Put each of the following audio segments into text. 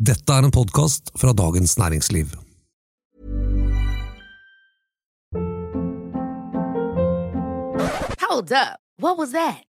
Dette er en podkast fra Dagens Næringsliv. Hold up. What was that?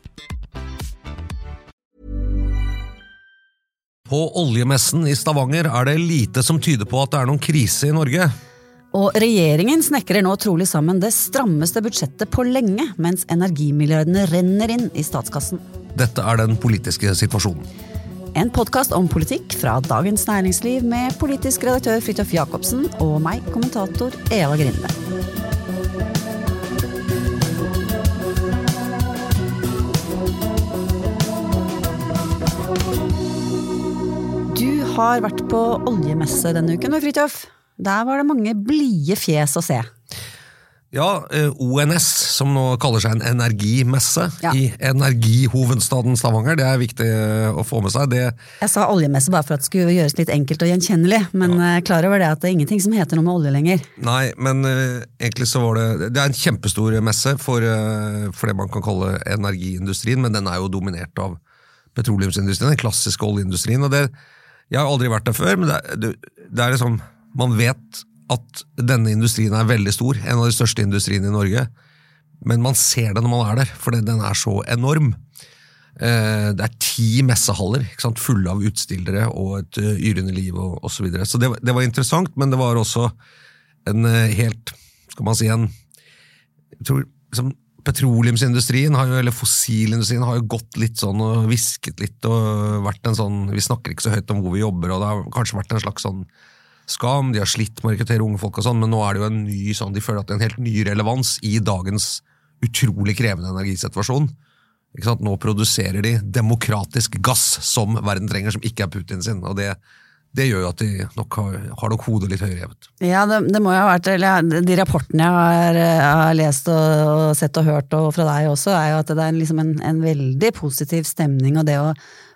På oljemessen i Stavanger er det lite som tyder på at det er noen krise i Norge. Og regjeringen snekrer nå trolig sammen det strammeste budsjettet på lenge, mens energimilliardene renner inn i statskassen. Dette er den politiske situasjonen. En podkast om politikk fra Dagens Næringsliv med politisk redaktør Fridtjof Jacobsen og meg, kommentator Eva Grinde. Har vært på oljemesse denne uken, Fridtjof. Der var det mange blide fjes å se. Ja, eh, ONS, som nå kaller seg en energimesse Ja. i energihovedstaden Stavanger. Det er viktig eh, å få med seg. Det, Jeg sa oljemesse bare for at det skulle gjøres litt enkelt og gjenkjennelig, men ja. klar over det at det er ingenting som heter noe med olje lenger. nei, men uh, egentlig så var det Det er en kjempestor messe for, uh, for det man kan kalle energiindustrien, men den er jo dominert av petroleumsindustrien, den klassiske oljeindustrien. og det Jeg har aldri vært der før, men det, det, er liksom Man vet at denne industrien er veldig stor, en av de største industriene i Norge. Men man ser det når man er der, for den er så enorm. Eh, Det er ti messehaller fulle av utstillere og et eh, yrende liv og osv. Så, videre. så det, det var interessant, men det var også en eh, helt Skal man si en jeg tror liksom, Petroleumsindustrien, jo, eller fossilindustrien, har jo gått litt sånn og hvisket litt og vært en sånn Vi snakker ikke så høyt om hvor vi jobber, og det har kanskje vært en slags sånn skam. De har slitt med å rekruttere unge folk, og sånn, men nå er det jo en ny sånn, de føler at det er en helt ny relevans i dagens utrolig krevende energisituasjon. Ikke sant? Nå produserer de demokratisk gass som verden trenger, som ikke er Putin sin. og det, det gjør jo at de nok har, har nok hodet litt høyere hevet. Ja, det, det må jo ha vært, eller De rapportene jeg har, jeg har lest og, og sett og hørt, og fra deg også, er jo at det er liksom en, en veldig positiv stemning. Og det å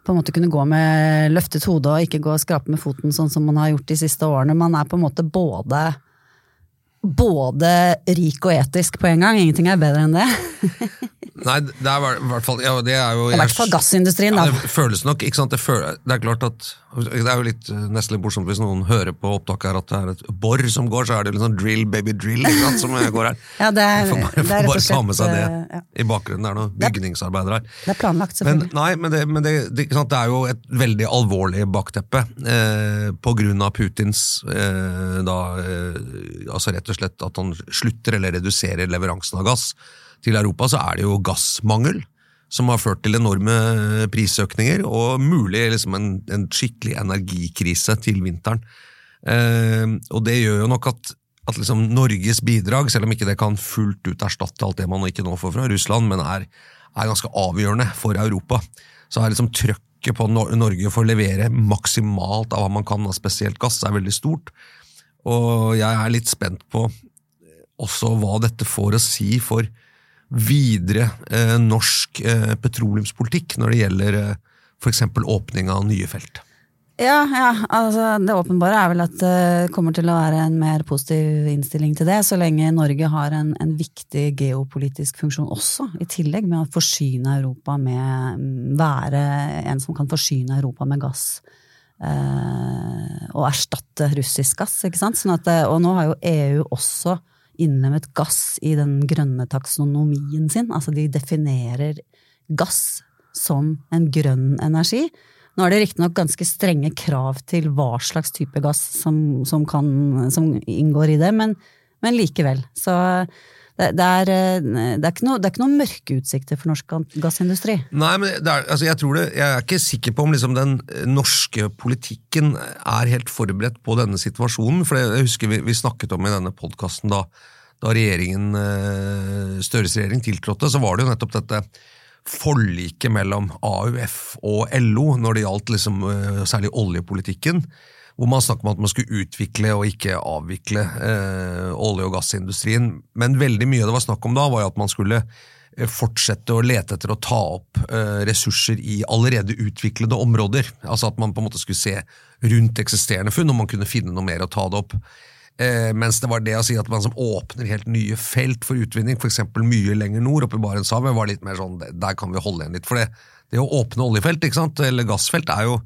på en måte kunne gå med løftet hode og ikke gå og skrape med foten, sånn som man har gjort de siste årene. Man er på en måte både både rik og etisk på en gang. Ingenting er bedre enn det. Nei, det er i hvert fall ja, det er jo, I hvert fall gassindustrien, da. Ja, det føles nok, ikke sant? Det, føler, det er klart at Det er jo litt, eh, nesten litt morsomt hvis noen hører på opptaket her at det er et bor som går, så er det litt sånn drill, baby drill, ikke sant, som går her. Ja, det er- får bare, det er bare ta med seg det eh, ja. i bakgrunnen. Det er noen bygningsarbeidere her. Det er planlagt, Men, selvfølgelig. nei, men, det, men det, sant, det er jo et veldig alvorlig bakteppe. Eh, på grunn av Putins eh, da, eh, altså rett og slett at han slutter eller reduserer leveransen av gass til Europa, så er det jo gassmangel. Som har ført til enorme prisøkninger og mulig liksom en, en skikkelig energikrise til vinteren. Eh, og det gjør jo nok at, at liksom Norges bidrag, selv om ikke det kan fullt ut erstatte alt det man ikke nå får fra Russland, men er, er ganske avgjørende for Europa, så er liksom trøkket på Norge for å levere maksimalt av hva man kan av spesielt gass, er veldig stort. Og jeg er litt spent på også hva dette får å si for videre eh, norsk eh, petroleumspolitikk når det gjelder eh, f.eks. åpning av nye felt. Ja, ja, altså det åpenbare er vel at det kommer til å være en mer positiv innstilling til det, så lenge Norge har en, en viktig geopolitisk funksjon også, i tillegg med å forsyne Europa med Være en som kan forsyne Europa med gass. Eh, og erstatte russisk gass, ikke sant. Sånn at, og nå har jo EU også innlemmet gass i den grønne taksonomien sin. Altså de definerer gass som en grønn energi. Nå er det riktignok ganske strenge krav til hva slags type gass som, som, kan, som inngår i det, men, men likevel. Så det, er, eh, det, er ikke noe, det er ikke noen mørke utsikter for norsk gassindustri. Nei, men er, altså jeg, tror det, jeg er ikke sikker på om liksom den eh, norske politikken er helt forberedt på denne situasjonen. for Jeg husker vi, vi snakket om i denne podkasten da, da regjeringen, eh, Støres regjering tiltrådte, så var det jo nettopp dette forliket mellom AUF og LO når det gjaldt liksom, særlig oljepolitikken, hvor man snakket om at man skulle utvikle og ikke avvikle eh, olje- og gassindustrien. Men veldig mye det var snakk om da, var jo at man skulle eh, fortsette å lete etter å ta opp eh, ressurser i allerede utviklede områder. Altså at man på en måte skulle se rundt eksisterende funn, om man kunne finne noe mer å ta det opp. Eh, mens det var det å si at man som åpner helt nye felt for utvinning, f.eks. mye lenger nord, oppe i Barentshavet, var litt mer sånn der kan vi holde igjen litt. For det, det å åpne oljefelt eller gassfelt er jo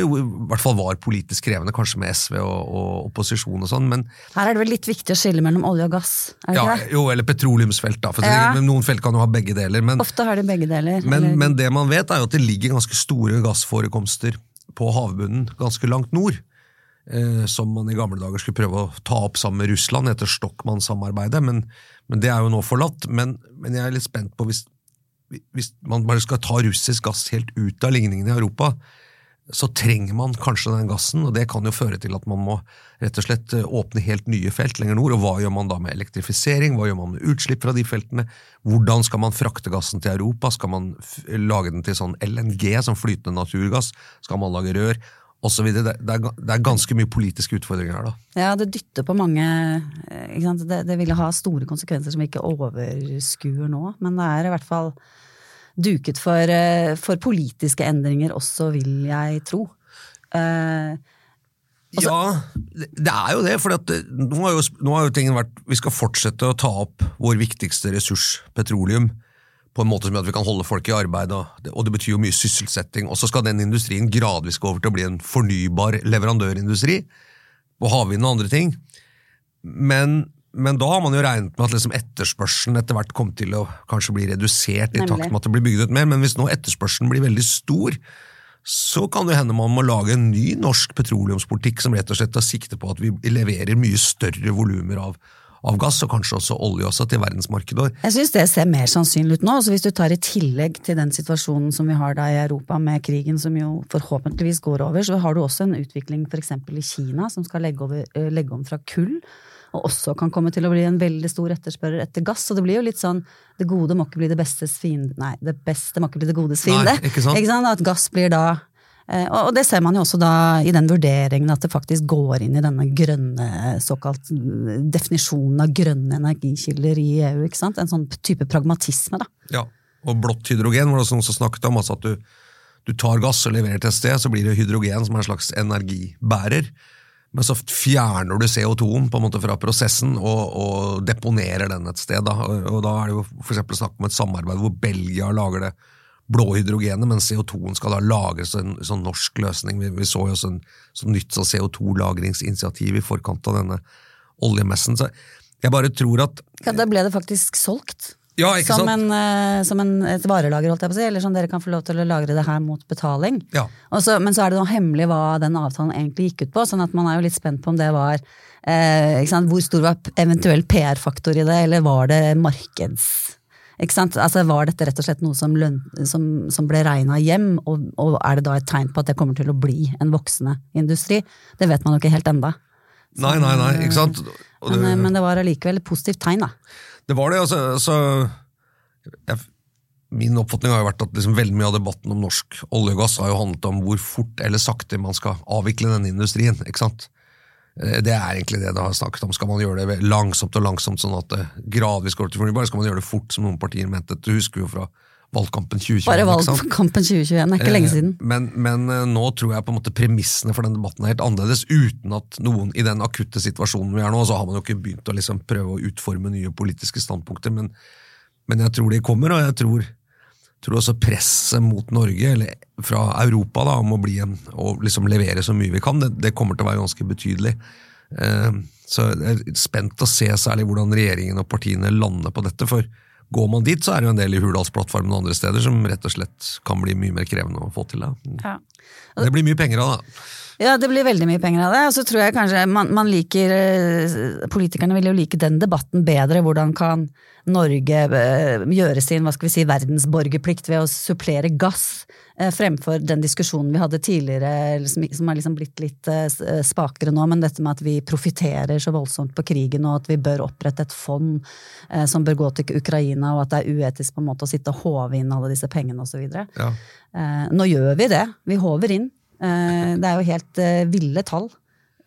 jo, i hvert fall var politisk krevende, kanskje med SV og, og opposisjon og sånn, men Her er det vel litt viktig å skille mellom olje og gass, er det ja, det? Jo, eller petroleumsfelt, da. For Ja. Noen felt kan jo ha begge deler. Men, Ofte har de begge deler. men, eller- men det man vet, er jo at det ligger ganske store gassforekomster på havbunnen ganske langt nord. Eh, som man i gamle dager skulle prøve å ta opp sammen med Russland etter Stockmann-samarbeidet. Men, men det er jo nå forlatt. Men, men jeg er litt spent på hvis, hvis man bare skal ta russisk gass helt ut av ligningen i Europa, så trenger man kanskje den gassen, og det kan jo føre til at man må rett og slett eh, åpne helt nye felt lenger nord. Og hva gjør man da med elektrifisering, hva gjør man med utslipp fra de feltene? Hvordan skal man frakte gassen til Europa? Skal man lage den til sånn LNG, som flytende naturgass? Skal man lage rør? Og så videre. det, er, det er ganske mye politiske utfordringer her, da. Ja, det dytter på mange eh? Det, det ville ha store konsekvenser som vi ikke overskuer nå, men det er i hvert fall duket for, eh, for politiske endringer også, vil jeg tro. Eh, ja, det er jo det. For nå, har jo, nå har jo tingen vært Vi skal fortsette å ta opp vår viktigste ressurs, petroleum, på en måte som gjør at vi kan holde folk i arbeid. Og det, og det betyr jo mye sysselsetting. Og så skal den industrien gradvis gå over til å bli en fornybar leverandørindustri. På havvind og andre ting. Men, men da har man jo regnet med at liksom etterspørselen etter hvert kom til å kanskje bli redusert i Nemlig. takt med at det blir bygd ut mer. Men hvis nå etterspørselen blir veldig stor, så kan det hende man må lage en ny norsk petroleumspolitikk som rett og slett tar sikte på at vi leverer mye større volumer av, av gass, og kanskje også olje også, til verdensmarkedet. Jeg syns det ser mer sannsynlig ut nå. Altså hvis du tar i tillegg til den situasjonen som vi har da i Europa med krigen, som jo forhåpentligvis går over, så har du også en utvikling f.eks. i Kina, som skal legge, over, legge om fra kull. Og også kan komme til å bli en veldig stor etterspørrer etter gass. Så det blir jo litt sånn det gode må ikke bli det bestes fiende Nei, det beste må ikke bli det godes fiende. Nei, ikke sant? At gass blir da eh, og og det ser man jo også da i den vurderingen at det faktisk går inn i denne grønne såkalt mm, definisjonen av grønne energikilder i EU. ikke sant? En sånn type pragmatisme, da. Ja, og blått hydrogen var det også noen som snakket om, altså at du, du tar gass og leverer til et sted, så blir det hydrogen som er en slags energibærer. Men så fjerner du CO2-en på en måte fra prosessen og, og deponerer den et sted. Da. Og, og da er det jo for snakk om et samarbeid hvor Belgia lager det blå hydrogenet, men CO2-en skal da lagres en sånn norsk løsning. Vi, vi så jo også en sånn nytt sånn CO2-lagringsinitiativ i forkant av denne oljemessen. Så jeg bare tror at Ja, da ble det faktisk solgt. Ja, ikke som sant? en, eh, som en, et varelager, holdt jeg på å si. Eller som dere kan få lov til å lagre det her mot betaling. Ja. Og så, men så er det noe hemmelig hva den avtalen egentlig gikk ut på, sånn at man er jo litt spent på om det var eh? Hvor stor var eventuell PR-faktor i det, eller var det markeds... Altså, var dette rett og slett noe som, løn, som, som ble regna hjem, og, og er det da et tegn på at det kommer til å bli en voksende industri? Det vet man jo ikke helt enda. Nei, nei, nei, ikke sant? Og Men, det- eh, men det var allikevel et positivt tegn, da. Det var det, altså. altså jeg, min oppfatning har jo vært at liksom veldig mye av debatten om norsk olje og gass har jo handlet om hvor fort eller sakte man skal avvikle denne industrien. ikke sant? Eh, Det er egentlig det det har snakket om. Skal man gjøre det langsomt og langsomt, sånn at det gradvis går til fornybar? Skal man gjøre det fort, som noen partier mente? Du husker jo fra valgkampen 2021. Bare valgkampen 2021, det er ikke lenge Eh, siden. Men, men eh, nå tror jeg på en måte premissene for den debatten er helt annerledes, uten at noen i den akutte situasjonen vi er nå, så har man jo ikke begynt å liksom prøve å utforme nye politiske standpunkter, men, men jeg tror de kommer, og jeg tror, tror også presset mot Norge, eller fra Europa, da, om å bli en, og liksom levere så mye vi kan, det, det kommer til å være ganske betydelig. Eh, Så jeg er spent å se særlig hvordan regjeringen og partiene lander på dette, for går man dit, så er det jo en del i Hurdalsplattformen og andre steder som rett og slett kan bli mye mer krevende å få til. Da. Ja. Det blir mye penger av det. Ja, det blir veldig mye penger av det. Og så tror jeg kanskje man, man liker eh, Politikerne vil jo like den debatten bedre. Hvordan kan Norge eh, gjøre sin hva skal vi si, verdensborgerplikt ved å supplere gass, eh, fremfor den diskusjonen vi hadde tidligere, som, har liksom blitt litt spakere nå, men dette med at vi profitterer så voldsomt på krigen, og at vi bør opprette et fond som bør gå til Ukraina, og at det er uetisk på en måte å sitte og håve inn alle disse pengene osv. Ja. Nå gjør vi det. Vi håver inn. Eh, det er jo helt eh, ville tall.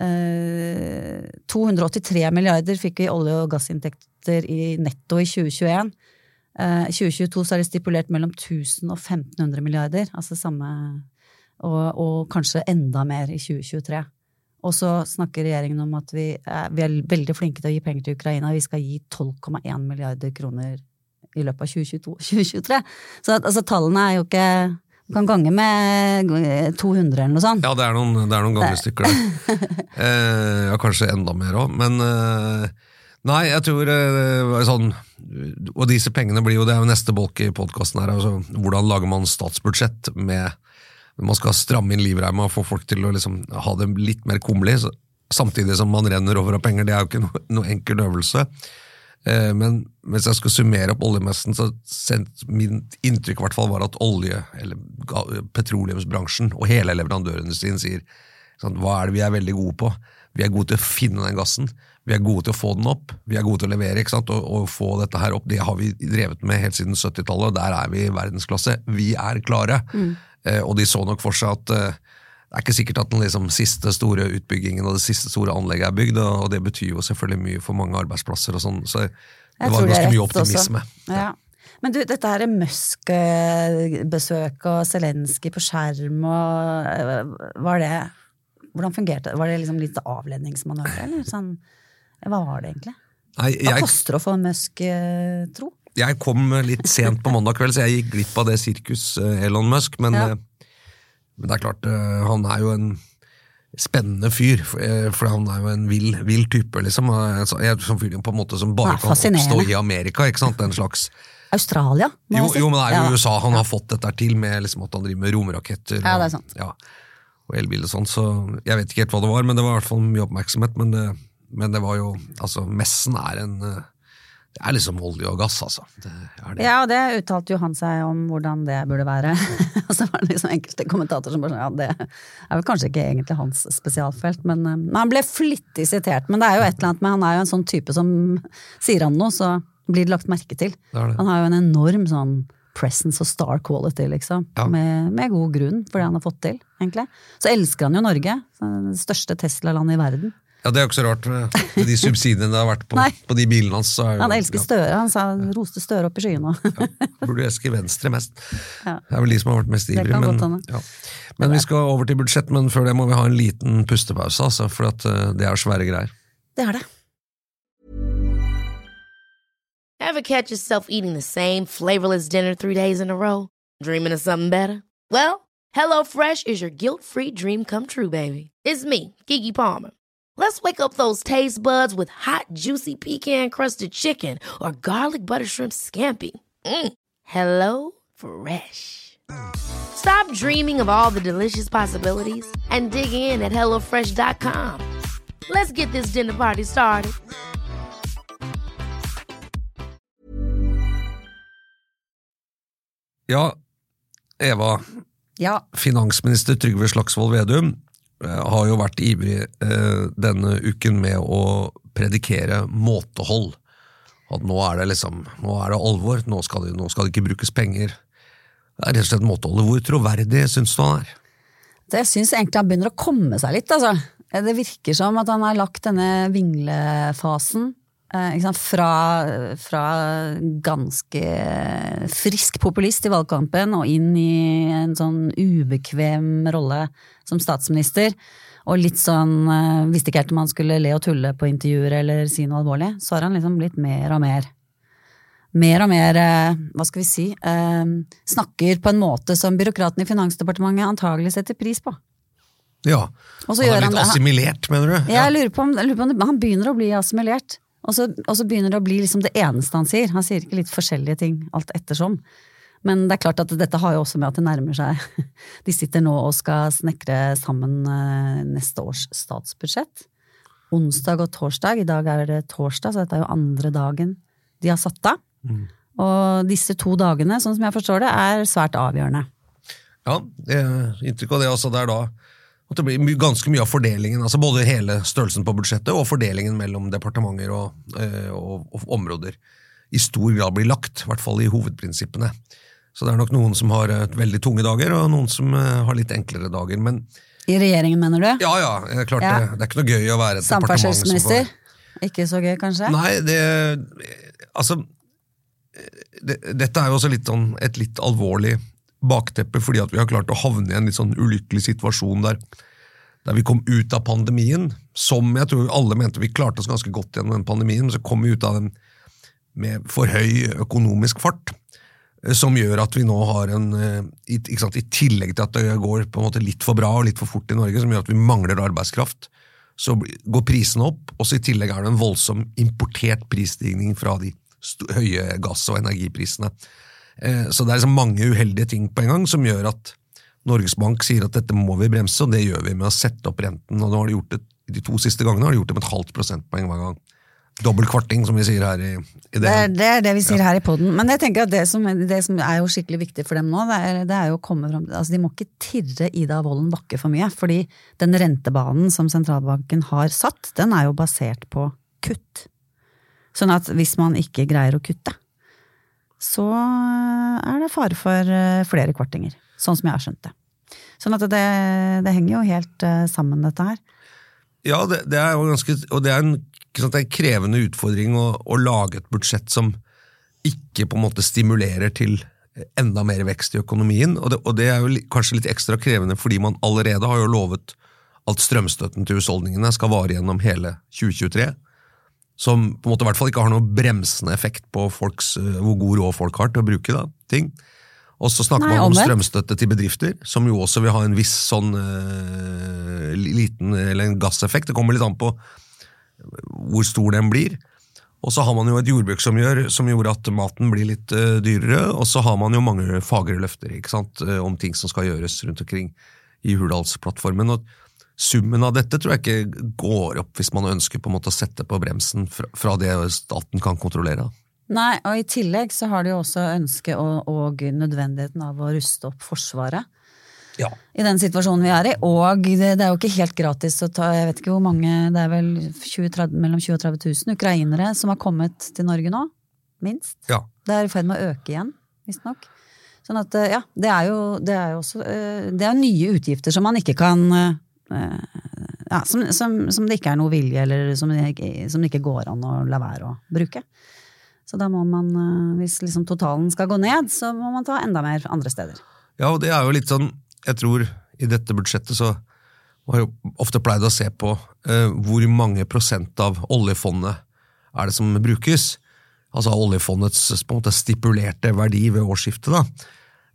Eh, 283 milliarder fikk vi olje- og gassinntekter i netto i 2021. Eh, I 2022 så er det stipulert mellom 1000 og 1500 milliarder, altså samme og, og kanskje enda mer i 2023. Og så snakker regjeringen om at vi er, vi er veldig flinke til å gi penger til Ukraina. Vi skal gi 12,1 milliarder kroner i løpet av 2022-2023. Så altså, tallene er jo ikke Du kan gange med 200 eller noe sånt. Ja, det er noen, det er noen gangestykker der. eh, ja, kanskje enda mer òg, men eh, Nei, jeg tror eh, sånn Og disse pengene blir jo Det er jo neste bolk i podkasten her. Altså, hvordan lager man statsbudsjett med Man skal stramme inn livreima og få folk til å liksom ha det litt mer kummerlig, samtidig som man renner over av penger. Det er jo ikke noe, noe enkel øvelse. Eh, Men hvis jeg skal summere opp oljemessen, så sendt, min inntrykk i hvert fall var at olje, eller petroleumsbransjen og hele leverandørindustrien sier sånn, hva er det vi er veldig gode på? Vi er gode til å finne den gassen, vi er gode til å få den opp, vi er gode til å levere ikke sant? Og, og få dette her opp. Det har vi drevet med helt siden 70-tallet, og der er vi i verdensklasse. Vi er klare. Eh, og de så nok for seg at eh, det er ikke sikkert at den liksom, siste store utbyggingen og det siste store anlegget er bygd, og det betyr jo selvfølgelig mye for mange arbeidsplasser og sånn. Så det Jeg var ganske mye optimisme. Ja. Men du, dette her Musk-besøk og Zelenskyj på skjerm og øh, Var det Hvordan fungerte det? Var det liksom litt avledningsmanøver, eller? Sånn, hva var det egentlig? Nei, Hva koster det å få Musk, øh, tro? jeg kom litt sent på mandag kveld, så jeg gikk glipp av det sirkus eh, Elon Musk, men, Ja. Men det er klart, eh, han er jo en spennende fyr, for, eh, han er jo en vill, vill type, liksom. Som fyr på en måte som bare kan oppstå i Amerika, ikke sant? En slags Australia? må jo, jeg si. jo, men det er jo. USA han har fått dette til, med liksom at han driver med romraketter Ja, det er sant. ja, og elbil og sånn, så jeg vet ikke helt hva det var, men det var i hvert fall mye oppmerksomhet. Men det, men det var jo Altså, messen er en eh, Det er liksom olje og gass, altså. Det det. Ja, og det uttalte jo han seg om hvordan det burde være. og så var det liksom enkelte kommentatorer som bare sånn, ja, det er vel kanskje ikke egentlig hans spesialfelt, men, eh, men han ble flittig sitert. Men det er jo et eller annet med, han er jo en sånn type som sier han noe, så blir det lagt merke til. Det. Han har jo en enorm sånn presence og star quality, liksom. Ja. Med, med god grunn for det han har fått til, egentlig. Så elsker han jo Norge, det største Tesla-landet i verden. Ja, Det er jo ikke så rart med de subsidiene det har vært på, på de bilene hans. Så er Han elsker Støre, han sa roste Støre opp i skyene. Burde elske Venstre mest. Ja. Det er vel de som har vært mest ivrige. Men, godt ja. men vi skal over til budsjett, men før det må vi ha en liten pustepause, altså, for at, uh, det er svære greier. Det er det. Ever catch yourself eating the same flavorless dinner three days in a row? Dreaming of something better? Well, HelloFresh is your guilt free dream come true, baby. It's me, Gigi Palmer. Let's wake up those taste buds with hot, juicy pecan crusted chicken or garlic butter shrimp scampi. Mm. Hello Fresh. Stop dreaming of all the delicious possibilities and dig in at HelloFresh.com. Let's get this dinner party started. Ja, Eva, Ja, finansminister Trygve Slagsvold Vedum har jo vært ivrig eh, denne uken med å predikere måtehold. At nå er det liksom, nå er det alvor, nå skal, det, nå skal det ikke brukes penger. Det er rett og slett måteholdet. Hvor troverdig syns du han er? Det jeg syns egentlig han begynner å komme seg litt, altså. Det virker som at han har lagt denne vinglefasen eh, fra, fra ganske frisk populist i valgkampen og inn i en sånn ubekvem rolle som statsminister. Og litt sånn, eh, visste ikke helt om han skulle le og tulle på intervjuer eller si noe alvorlig. Så har han liksom blitt mer og mer mer og mer, eh, hva skal vi si, eh, snakker på en måte som byråkratene i Finansdepartementet antagelig setter pris på. Ja, Han er er han assimilert, mener du? Jeg lurer på om, lurer på om han begynner å bli assimilert. Og så, og så begynner det å bli liksom det eneste han sier. Han sier ikke litt forskjellige ting alt ettersom. Men det er klart at dette har jo også med at det nærmer seg. De sitter nå og skal snekre sammen eh, neste års statsbudsjett. Onsdag og torsdag. I dag er det torsdag, så dette er jo andre dagen de har satt av. Og disse to dagene, sånn som jeg forstår det, er svært avgjørende. Ja, er inntrykk av det også der da. At det blir ganske mye av fordelingen, altså både hele størrelsen på budsjettet og fordelingen mellom departementer og, eh, og, og områder, i stor grad blir lagt, i hvert fall i hovedprinsippene. Så det er nok noen som har eh, veldig tunge dager, og noen som eh, har litt enklere dager. Men I regjeringen, mener du? Ja ja, det er klart Ja. det. Det er ikke noe gøy å være et departement som får Samferdselsminister? Ikke så gøy, kanskje? Nei, det Altså det, Dette er jo også litt sånn et litt alvorlig bakteppe, fordi at vi har klart å havne i en litt sånn ulykkelig situasjon der, der vi kom ut av pandemien, som jeg tror alle mente vi klarte oss ganske godt gjennom den pandemien, men så kom vi ut av den med for høy økonomisk fart. eh, Som gjør at vi nå har en eh, i, tillegg til at det går på en måte litt for bra og litt for fort i Norge, som gjør at vi mangler arbeidskraft, så går prisene opp. Og så i tillegg er det en voldsom importert prisstigning fra de høye gass- og energiprisene. Eh, Så det er liksom mange uheldige ting på en gang som gjør at Norges Bank sier at dette må vi bremse, og det gjør vi med å sette opp renten. og nå har De gjort det, de to siste gangene har de gjort det med et halvt prosentpoeng hver gang. Dobbel kvarting, som vi sier her i, i Det er, det. det er det vi sier her i poden. Men jeg tenker at det som, det som er jo skikkelig viktig for dem nå, det er, det er jo å komme fram altså De må ikke tirre Ida Wolden Bakke for mye. fordi den rentebanen som sentralbanken har satt, den er jo basert på kutt. Sånn at hvis man ikke greier å kutte, så er det fare for eh, flere kvartinger. Sånn som jeg har skjønt det. Sånn at det, det henger jo helt eh, sammen, dette her. Ja, det, det er jo ganske Og det er en, sant, det er en krevende utfordring å, å lage et budsjett som ikke på en måte stimulerer til enda mer vekst i økonomien. Og det, og det er jo kanskje litt ekstra krevende fordi man allerede har jo lovet at strømstøtten til husholdningene skal vare gjennom hele 2023. Som på en måte i hvert fall ikke har noen bremsende effekt på folks, eh, hvor god råd folk har til å bruke da, ting. Og så snakker Nei, man om strømstøtte til bedrifter, som jo også vil ha en viss sånn uh, liten eller en gasseffekt. Det kommer litt an på hvor stor den blir. Og så har man jo et jordbruk som, gjør, som gjorde at maten blir litt uh, dyrere, og så har man jo mange fagre løfter ikke sant, om ting som skal gjøres rundt omkring i Hurdalsplattformen. og Summen av dette tror jeg ikke går opp hvis man ønsker på en måte å sette på bremsen fra, fra det staten kan kontrollere. Nei, og i tillegg så har de jo også ønsket og, og nødvendigheten av å ruste opp Forsvaret. Ja. I den situasjonen vi er i. Og det, det er jo ikke helt gratis å ta Jeg vet ikke hvor mange Det er vel 20, 30, mellom 20 og 30 000 ukrainere som har kommet til Norge nå. Minst. ja. Det er i ferd med å øke igjen, visstnok. Sånn at eh, ja, det er jo, det er jo også eh, Det er nye utgifter som man ikke kan eh, ja, som, som, som det ikke er noe vilje, eller som som det ikke går an å la være å bruke. Så da må man, eh, hvis liksom totalen skal gå ned, så må man ta enda mer andre steder. Ja, og det er jo litt sånn Jeg tror i dette budsjettet så har jeg jo ofte pleid å se på eh, hvor mange prosent av oljefondet er det som brukes. Altså oljefondets på en måte stipulerte verdi ved årsskiftet. da.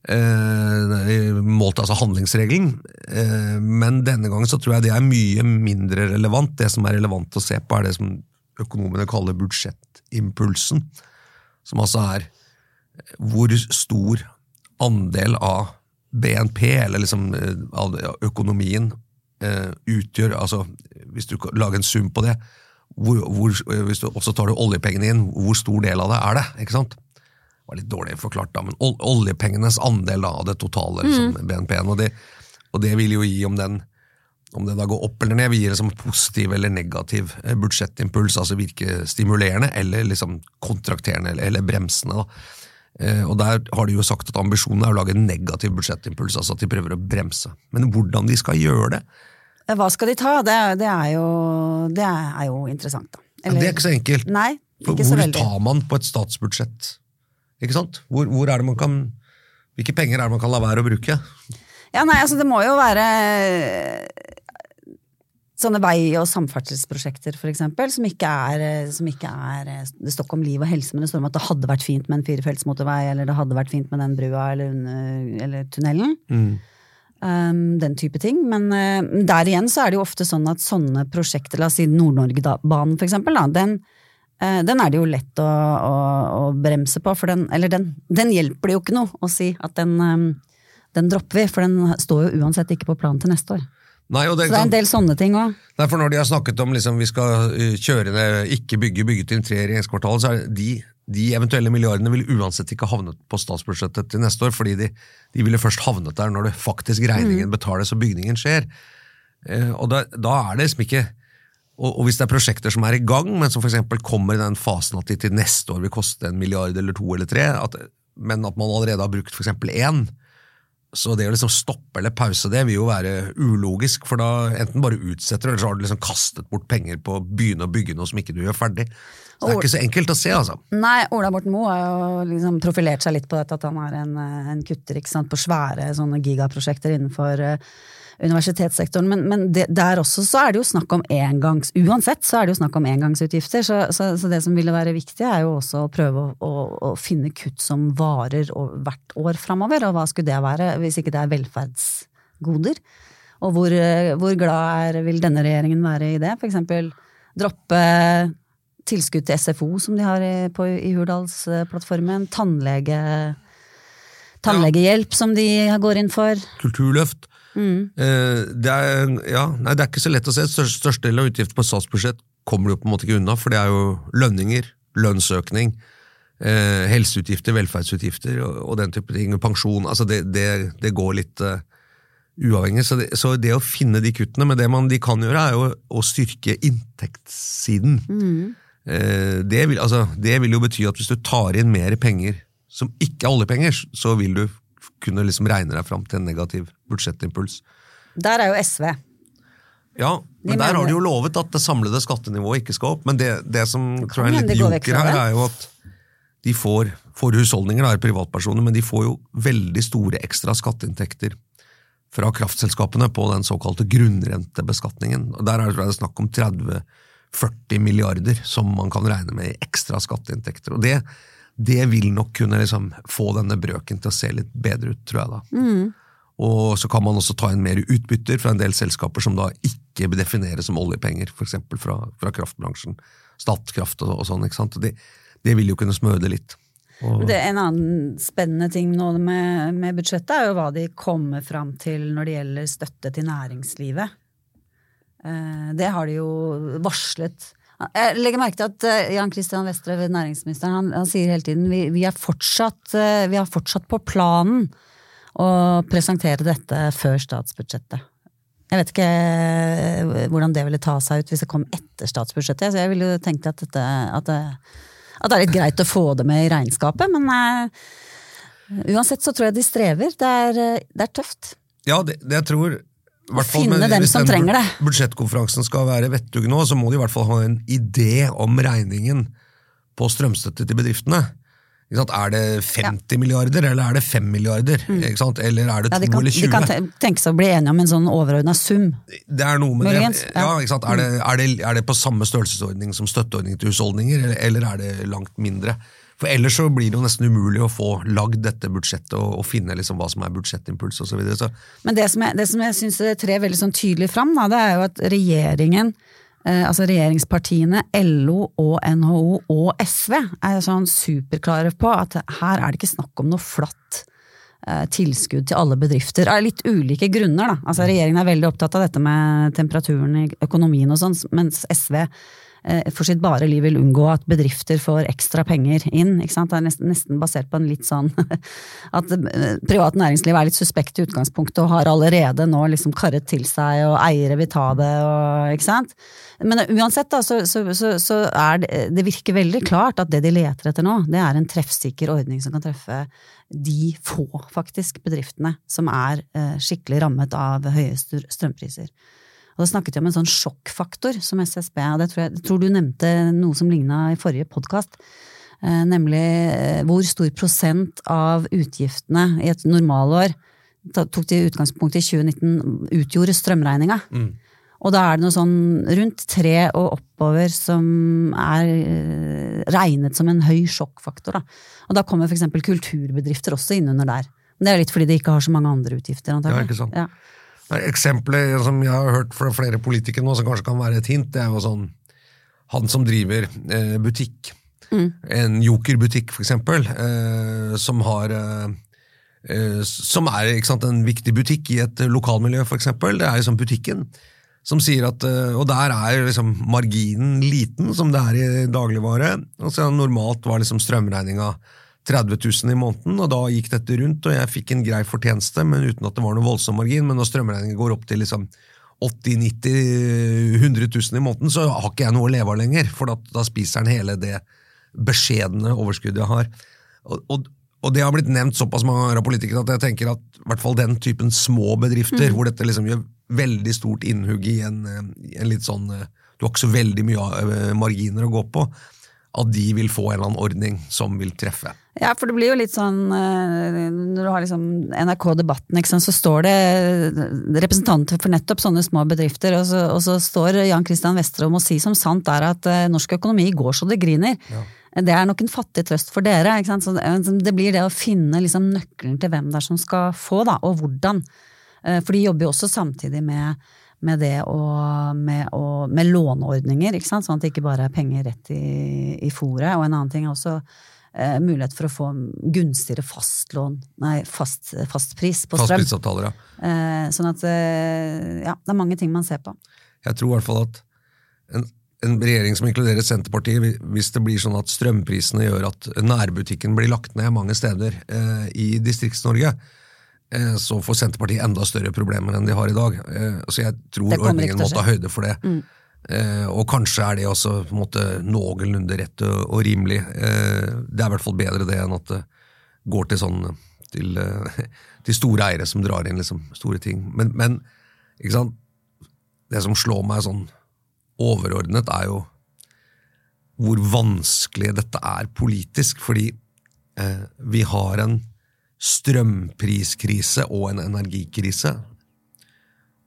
Eh, målt altså handlingsregelen. Eh, men denne gangen så tror jeg det er mye mindre relevant. Det som er relevant å se på, er det som økonomene kaller budsjettimpulsen. Som altså er hvor stor andel av BNP, eller liksom eh, økonomien, eh, utgjør altså Hvis du lager en sum på det, hvor, hvor, eh, hvis du også tar du oljepengene inn, hvor stor del av det er det? ikke sant? Var litt dårlig forklart, da, men oljepengenes andel da, av det totale liksom, BNP-en. Og det, og det vil jo gi om den om det da går opp eller ned, vil gi liksom positiv eller negativ eh, budsjettimpuls, altså virke stimulerende eller liksom kontrakterende eller, eller bremsende. Eh, Og Der har de jo sagt at ambisjonen er å lage en negativ budsjettimpuls, altså at de prøver å bremse. Men hvordan de skal gjøre det, Eh, Hva skal de ta? Det, det, er, jo, det er jo interessant, da. ja, det er ikke så enkelt. Nei, ikke så hvor tar man på et statsbudsjett? Ikke sant? Hvor, hvor er det man kan Hvilke penger er det man kan la være å bruke? Ja, nei, altså det må jo være sånne vei- og samferdselsprosjekter, for eksempel, som ikke er, som ikke er Det står ikke om liv og helse, men det står om at det hadde vært fint med en firefelts motorvei, eller det hadde vært fint med den brua eller, under- eller tunnelen. Um, den type ting. Men uh, der igjen så er det jo ofte sånn at sånne prosjekter, la oss si Nord-Norge-banen for eksempel, da, den, den er det jo lett å, å, å bremse på, for den, eller den, den hjelper det jo ikke noe å si at den, um, den dropper vi, for den står jo uansett ikke på planen til neste år. Nei, det, Så det er en del sånne ting òg. For Når de har snakket om liksom, vi skal uh, kjøre ned, ikke bygge byggetrinn tre i regjeringskvartalet, så er det de, de eventuelle milliardene ville uansett ikke havnet på statsbudsjettet til neste år, fordi de, de ville først havnet der når det faktisk regningen betales og bygningen skjer. Eh, og da, da er det liksom ikke og, og hvis det er prosjekter som er i gang, men som for eksempel kommer i den fasen at de til neste år vil koste en milliard eller to eller tre, at, men at man allerede har brukt eksempel én, Så det å liksom stoppe eller pause det vil jo være ulogisk, for da enten bare utsetter du, eller så har du liksom kastet bort penger på å begynne å bygge noe som ikke du gjør ferdig. Så det er ikke så enkelt å se, altså. Nei, Ola Borten Moe har jo liksom profilert seg litt på dette, at han er en, en kutter sant, på svære sånne gigaprosjekter innenfor uh, universitetssektoren. Men, men det, der også så er det jo snakk om engangs... Uansett så er det jo snakk om engangsutgifter. Så, så, så det som ville være viktig, er jo også å prøve å, å, å finne kutt som varer hvert år framover. Og hva skulle det være, hvis ikke det er velferdsgoder? Og hvor, hvor glad er, vil denne regjeringen være i det? Eksempel droppe tilskudd til SFO, som de har i, på, i Hurdalsplattformen. Tannlege, tannlegehjelp, som de går inn for. Kulturløft. Mm. Eh, det, er, ja, nei, det er ikke så lett å se. Største, del av utgifter på statsbudsjett kommer du på en måte ikke unna, for det er jo lønninger, lønnsøkning, eh, helseutgifter, velferdsutgifter og, og, den type ting. Pensjon. altså Det, det, det går litt uh, uavhengig. Så det, så det, å finne de kuttene Men det man de kan gjøre, er jo å styrke inntektssiden. Mm. Eh, det, vil, altså, det vil jo bety at hvis du tar inn mer penger som ikke er oljepenger, så vil du kunne liksom regne deg fram til en negativ budsjettimpuls. Der er jo SV. Ja, men de der har de jo lovet at det samlede skattenivået ikke skal opp. Men det, det som tror jeg er litt joker her, er jo at de får, får husholdninger, da, privatpersoner, men de får jo veldig store ekstra skatteinntekter fra kraftselskapene på den såkalte grunnrentebeskatningen. Og Der er det snakk om 30-40 milliarder som man kan regne med i ekstra skatteinntekter. Og det det vil nok kunne liksom få denne brøken til å se litt bedre ut, tror jeg da. Mm. Og så kan man også ta inn mer utbytter fra en del selskaper som da ikke defineres som oljepenger, f.eks. Fra, fra kraftbransjen. Statkraft og, og sånn. ikke sant? Det, det, vil jo kunne smøre det litt. Og... Det, en annen spennende ting nå med, med, budsjettet er jo hva de kommer fram til når det gjelder støtte til næringslivet. Eh, det har de jo varslet jeg legger merke til at uh, Jan Christian Vestre, næringsministeren, han, han, sier hele tiden vi, vi, er er fortsatt på planen å presentere dette før statsbudsjettet. Jeg vet ikke uh, hvordan det ville ta seg ut hvis det kom etter statsbudsjettet. Så jeg ville jo tenkt at, dette, at, det, at, det, er litt greit å få det med i regnskapet. Men uansett så tror jeg de strever. Det er, det er tøft. Ja, det, det jeg tror å finne dem som trenger det. Hvis budsjettkonferansen skal være vettug nå, så må de i hvert fall ha en idé om regningen på strømstøtte til bedriftene. Er det 50 ja. milliarder, eller er det 5 milliarder? Mm. Eller er det 2 ja, de kan, eller 20? De kan tenke seg å bli enige om en sånn overordna sum. Det er noe med Muligens, det. Ja, er, det, er, det, er, det, på samme størrelsesordning som støtteordning til husholdninger, eller, eller er det langt mindre? For Ellers så blir det jo nesten umulig å få lagd dette budsjettet og, og finne liksom hva som er budsjettimpuls osv. Men det som jeg, det som jeg syns trer veldig sånn tydelig fram, da, det er jo at regjeringen eh, altså regjeringspartiene, LO og NHO og SV er sånn superklare på at her er det ikke snakk om noe flatt eh, tilskudd til alle bedrifter, av litt ulike grunner. Da. Altså Regjeringen er veldig opptatt av dette med temperaturen i økonomien og sånn, mens SV for sitt bare liv vil unngå at bedrifter får ekstra penger inn. Ikke sant? Det er nesten basert på en litt sånn at eh, privat næringsliv er litt suspekt i utgangspunktet og har allerede nå liksom karret til seg, og eiere vil ta det og ikke sant. Men uansett, da, så, så, så, så er det, det virker veldig klart at det de leter etter nå, det er en treffsikker ordning som kan treffe de få, faktisk, bedriftene som er eh, skikkelig rammet av høye strømpriser. Og da snakket vi om en sånn sjokkfaktor som SSB, og det tror jeg, jeg tror du nevnte noe som ligna i forrige podkast. Eh, nemlig eh, hvor stor prosent av utgiftene i et normalår tok de utgangspunkt i 2019, utgjorde strømregninga. Mm. Og da er det noe sånn rundt tre og oppover som er eh, regnet som en høy sjokkfaktor. Da. Og da kommer f.eks. kulturbedrifter også inn under der. Men det er litt fordi de ikke har så mange andre utgifter. Antagelig. Ja, ikke sant. Ja. Eksempelet som jeg har hørt fra flere politikere nå, som kanskje kan være et hint, det er jo sånn Han som driver eh, butikk, mm. en jokerbutikk for eksempel, eh, som har eh, eh Som er sant, en viktig butikk i et lokalmiljø, for eksempel. Det er sånn butikken som sier at eh, Og der er liksom marginen liten, som det er i dagligvare. Og så Normalt var liksom strømregninga 30 000 i måneden, og da gikk dette rundt, og jeg fikk en grei fortjeneste, men uten at det var noe voldsom margin. Men når strømregningen går opp til liksom 80 90 100 000 i måneden, så har ikke jeg noe å leve av lenger, for da, da spiser den hele det beskjedne overskuddet jeg har. Og, og, og det har blitt nevnt såpass mange ganger av politikere at jeg tenker at i hvert fall den typen små bedrifter, Mm. hvor dette liksom gjør veldig stort innhugg i en, eh, en litt sånn eh, Du har ikke så veldig mye eh, marginer å gå på. At de vil få en eller annen ordning som vil treffe. Ja, for det blir jo litt sånn eh, Når du har liksom NRK-debatten, ikke sant, så står det representanter for nettopp sånne små bedrifter, og så, og så står Jan Christian Vestrom og sier som sant er at eh, norsk økonomi går så det griner. Det er nok en fattig trøst for dere. Så det- blir det å finne liksom nøkkelen til hvem det er som skal få, da, og hvordan. Eh, For de jobber jo også samtidig med, med det å, med, å, med låneordninger, ikke sant? sånn at det ikke bare er penger rett i, i fòret. Og en annen ting er også eh, mulighet for å få gunstigere fastlån, nei, fast, fastpris på strøm. Fastprisavtaler, ja. Eh, sånn at eh, ja, det er mange ting man ser på. Jeg tror i hvert fall at en, en regjering som inkluderer Senterpartiet, hvis det blir sånn at strømprisene gjør at nærbutikken blir lagt ned mange steder eh, i Distrikts-Norge, så får Senterpartiet enda større problemer enn de har i dag. Eh, så jeg tror ordningen må ta høyde for det. Mm. og kanskje er det også på en måte noenlunde rett og, rimelig. Eh, det er i hvert fall bedre det enn at det går til sånn til, eh, til store eiere som drar inn liksom, store ting. Men, men ikke sant? det som slår meg sånn overordnet, er jo hvor vanskelig dette er politisk. Fordi eh, vi har en strømpriskrise og en energikrise.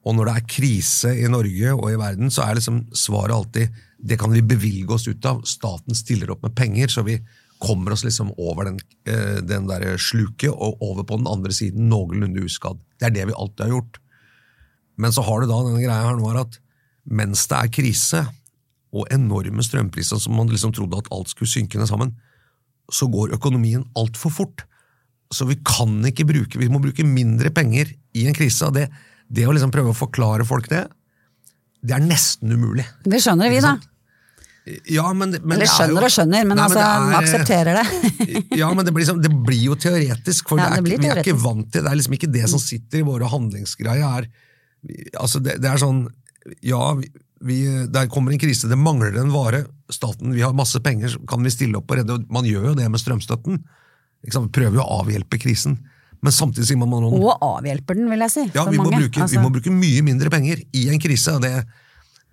Og når det er krise i Norge og i verden, så er liksom svaret alltid det kan vi bevilge oss ut av. Staten stiller opp med penger, så vi kommer oss liksom over den, eh, den der sluket og over på den andre siden noenlunde uskadd. Det er det vi alltid har gjort. Men så har du da denne greia her nå at mens det er krise og enorme strømpriser som man liksom trodde at alt skulle synke ned sammen, så går økonomien altfor fort. Så vi kan ikke bruke, vi må bruke mindre penger i en krise. og Det, det å liksom prøve å forklare folk det, det er nesten umulig. Det skjønner vi, da. Ja, men, men Eller det er skjønner jo- og skjønner, men Nei, altså det er- aksepterer det. ja, men det blir, liksom, det blir jo teoretisk, for Ja, det er, det blir vi er ikke vant til det. er liksom ikke det som sitter i våre handlingsgreier. Er, altså det, det er sånn Ja, vi, vi, der kommer en krise, det mangler en vare. Staten, vi har masse penger, kan vi stille opp og redde? Man gjør jo det med strømstøtten. Vi prøver jo å avhjelpe krisen. Men samtidig sier man man Og avhjelper den, vil jeg si. ja, vi må, bruke, Altså- vi må bruke mye mindre penger i en krise. og det,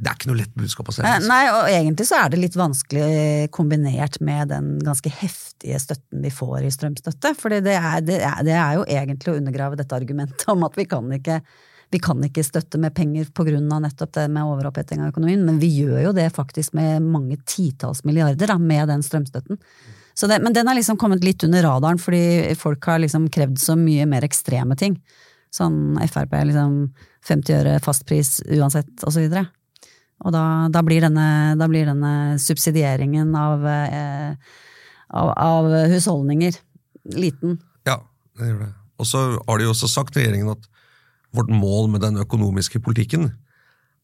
det er ikke noe lett budskap å se. altså. Nei, og egentlig så er det litt vanskelig kombinert med den ganske heftige støtten vi får i strømstøtte. For det det, det er jo egentlig å undergrave dette argumentet om at vi kan ikke, vi kan ikke støtte med penger av nettopp det med overoppheting av økonomien, men vi gjør jo det faktisk med mange titalls milliarder da, med den strømstøtten. Det, men den har liksom kommet litt under radaren, fordi folk har liksom krevd så mye mer ekstreme ting. Sånn Frp liksom 50 øre fastpris uansett, og så videre. Og da, da, blir denne, da blir denne subsidieringen av, eh, av, av husholdninger liten. Ja, det gjør det. Og så har de jo også sagt, regjeringen, at vårt mål med den økonomiske politikken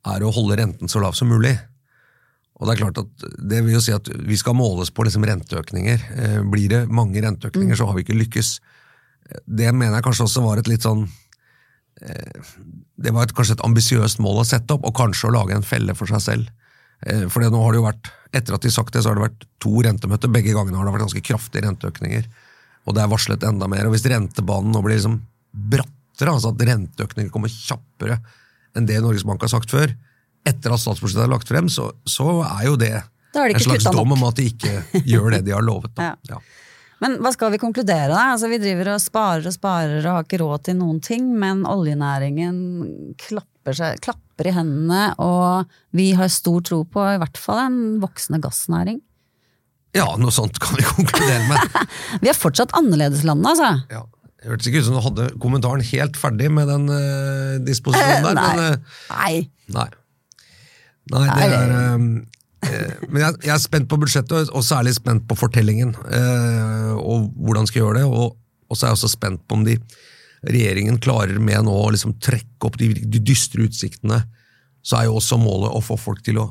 er å holde renten så lav som mulig. Og Det er klart at det vil jo si at vi skal måles på liksom renteøkninger. Eh, Blir det mange renteøkninger, så har vi ikke lykkes. Det mener jeg kanskje også var et litt sånn eh, Det var et, kanskje et ambisiøst mål å sette opp, og kanskje å lage en felle for seg selv. Eh, For nå har det jo vært, Etter at de sagt det, så har det vært to rentemøter. Begge gangene har det vært ganske kraftige renteøkninger. Og det er varslet enda mer. Og hvis rentebanen nå blir liksom brattere, altså at renteøkninger kommer kjappere enn det Norges Bank har sagt før, etter at statsbudsjettet er lagt frem, så, så er jo det det en slags dom om at de ikke gjør det de har lovet. Da. Ja. Ja. Men hva skal vi konkludere, da? Altså, vi driver og sparer og sparer og har ikke råd til noen ting, men oljenæringen klapper, seg, klapper i hendene, og vi har stor tro på i hvert fall en voksende gassnæring. ja, noe sånt kan vi konkludere med. Vi er fortsatt annerledeslandet, altså. Ja. Det hørtes ikke ut som du hadde kommentaren helt ferdig med den uh, disposisjonen der, Nei. men uh, Nei. Nei. Nei, det er eh, eh, Men jeg, jeg er spent på budsjettet, og særlig spent på fortellingen. eh, og hvordan skal jeg gjøre det. Og, og så er jeg også spent på om de regjeringen klarer med nå å liksom trekke opp de, de dystre utsiktene. Så er jo også målet å få folk til å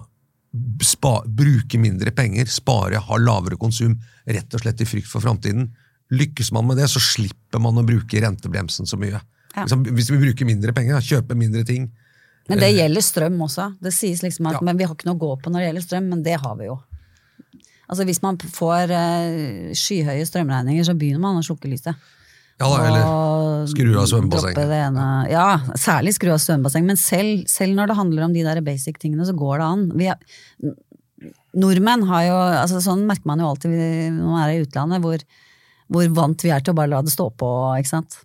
spa, bruke mindre penger, spare, ha lavere konsum, rett og slett i frykt for framtiden. Lykkes man med det, så slipper man å bruke rentebremsen så mye. Ja. Liksom, hvis vi bruker mindre penger, kjøper mindre ting, Men det gjelder strøm også. Det sies liksom at Ja. men vi har ikke noe å gå på når det gjelder strøm, men det har vi jo. Altså Hvis man får eh, skyhøye strømregninger, så begynner man å slukke lyset. Ja da, eller skru av svømmebassenget. Ja, særlig skru av svømmebasseng. Men selv, selv når det handler om de der basic tingene, så går det an. Vi er, nordmenn har jo altså Sånn merker man jo alltid når man er i utlandet, hvor, hvor vant vi er til å bare la det stå på. ikke sant?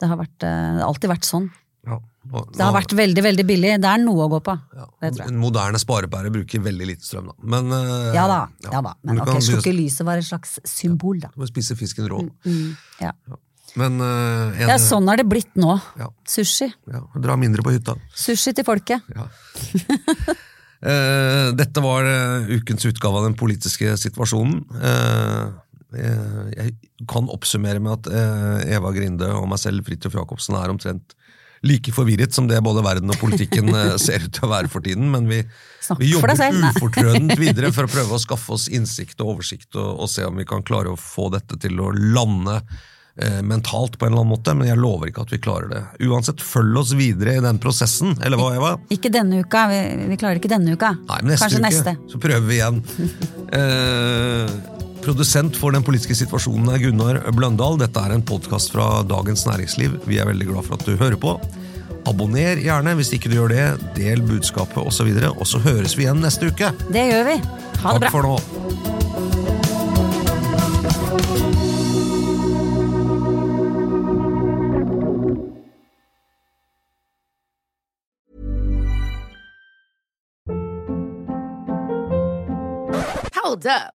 Det har, vært, eh, alltid vært sånn. Ja, Det har vært veldig veldig billig. Det er noe å gå på. ja. En moderne sparepære bruker veldig lite strøm, da. Men, eh, Ja da. ja da. Men men ok, slukke lyset var et slags symbol, da. Du må spise fisken rå. Ja. Men uh, en, ja, sånn har det blitt nå. Ja. Sushi. ja, dra mindre på hytta. Sushi til folket. Ja. uh, dette var uh, ukens utgave av den politiske situasjonen. Uh, jeg kan oppsummere med at Eva Grinde og meg selv, Fridtjof Jacobsen, er omtrent like forvirret som det både verden og politikken eh, ser ut til å være for tiden, men vi, vi jobber ufortrødent videre for å prøve å skaffe oss innsikt og oversikt og, og se om vi kan klare å få dette til å lande eh, mentalt på en eller annen måte, men jeg lover ikke at vi klarer det. Uansett, følg oss videre i den prosessen, eller hva, Eva? Ikke denne uka. Vi, vi klarer ikke denne uka. Nei, men neste Kanskje uke neste. så prøver vi igjen. eh, produsent for den politiske situasjonen er Gunnar Bløndal. Dette er en podkast fra Dagens Næringsliv. Vi er veldig glad for at du hører på. Abonner gjerne hvis ikke du gjør det. Del budskapet osv. Og, så videre. og så høres vi igjen neste uke. Det gjør vi. Ha det Takk bra. for nå. Hold up.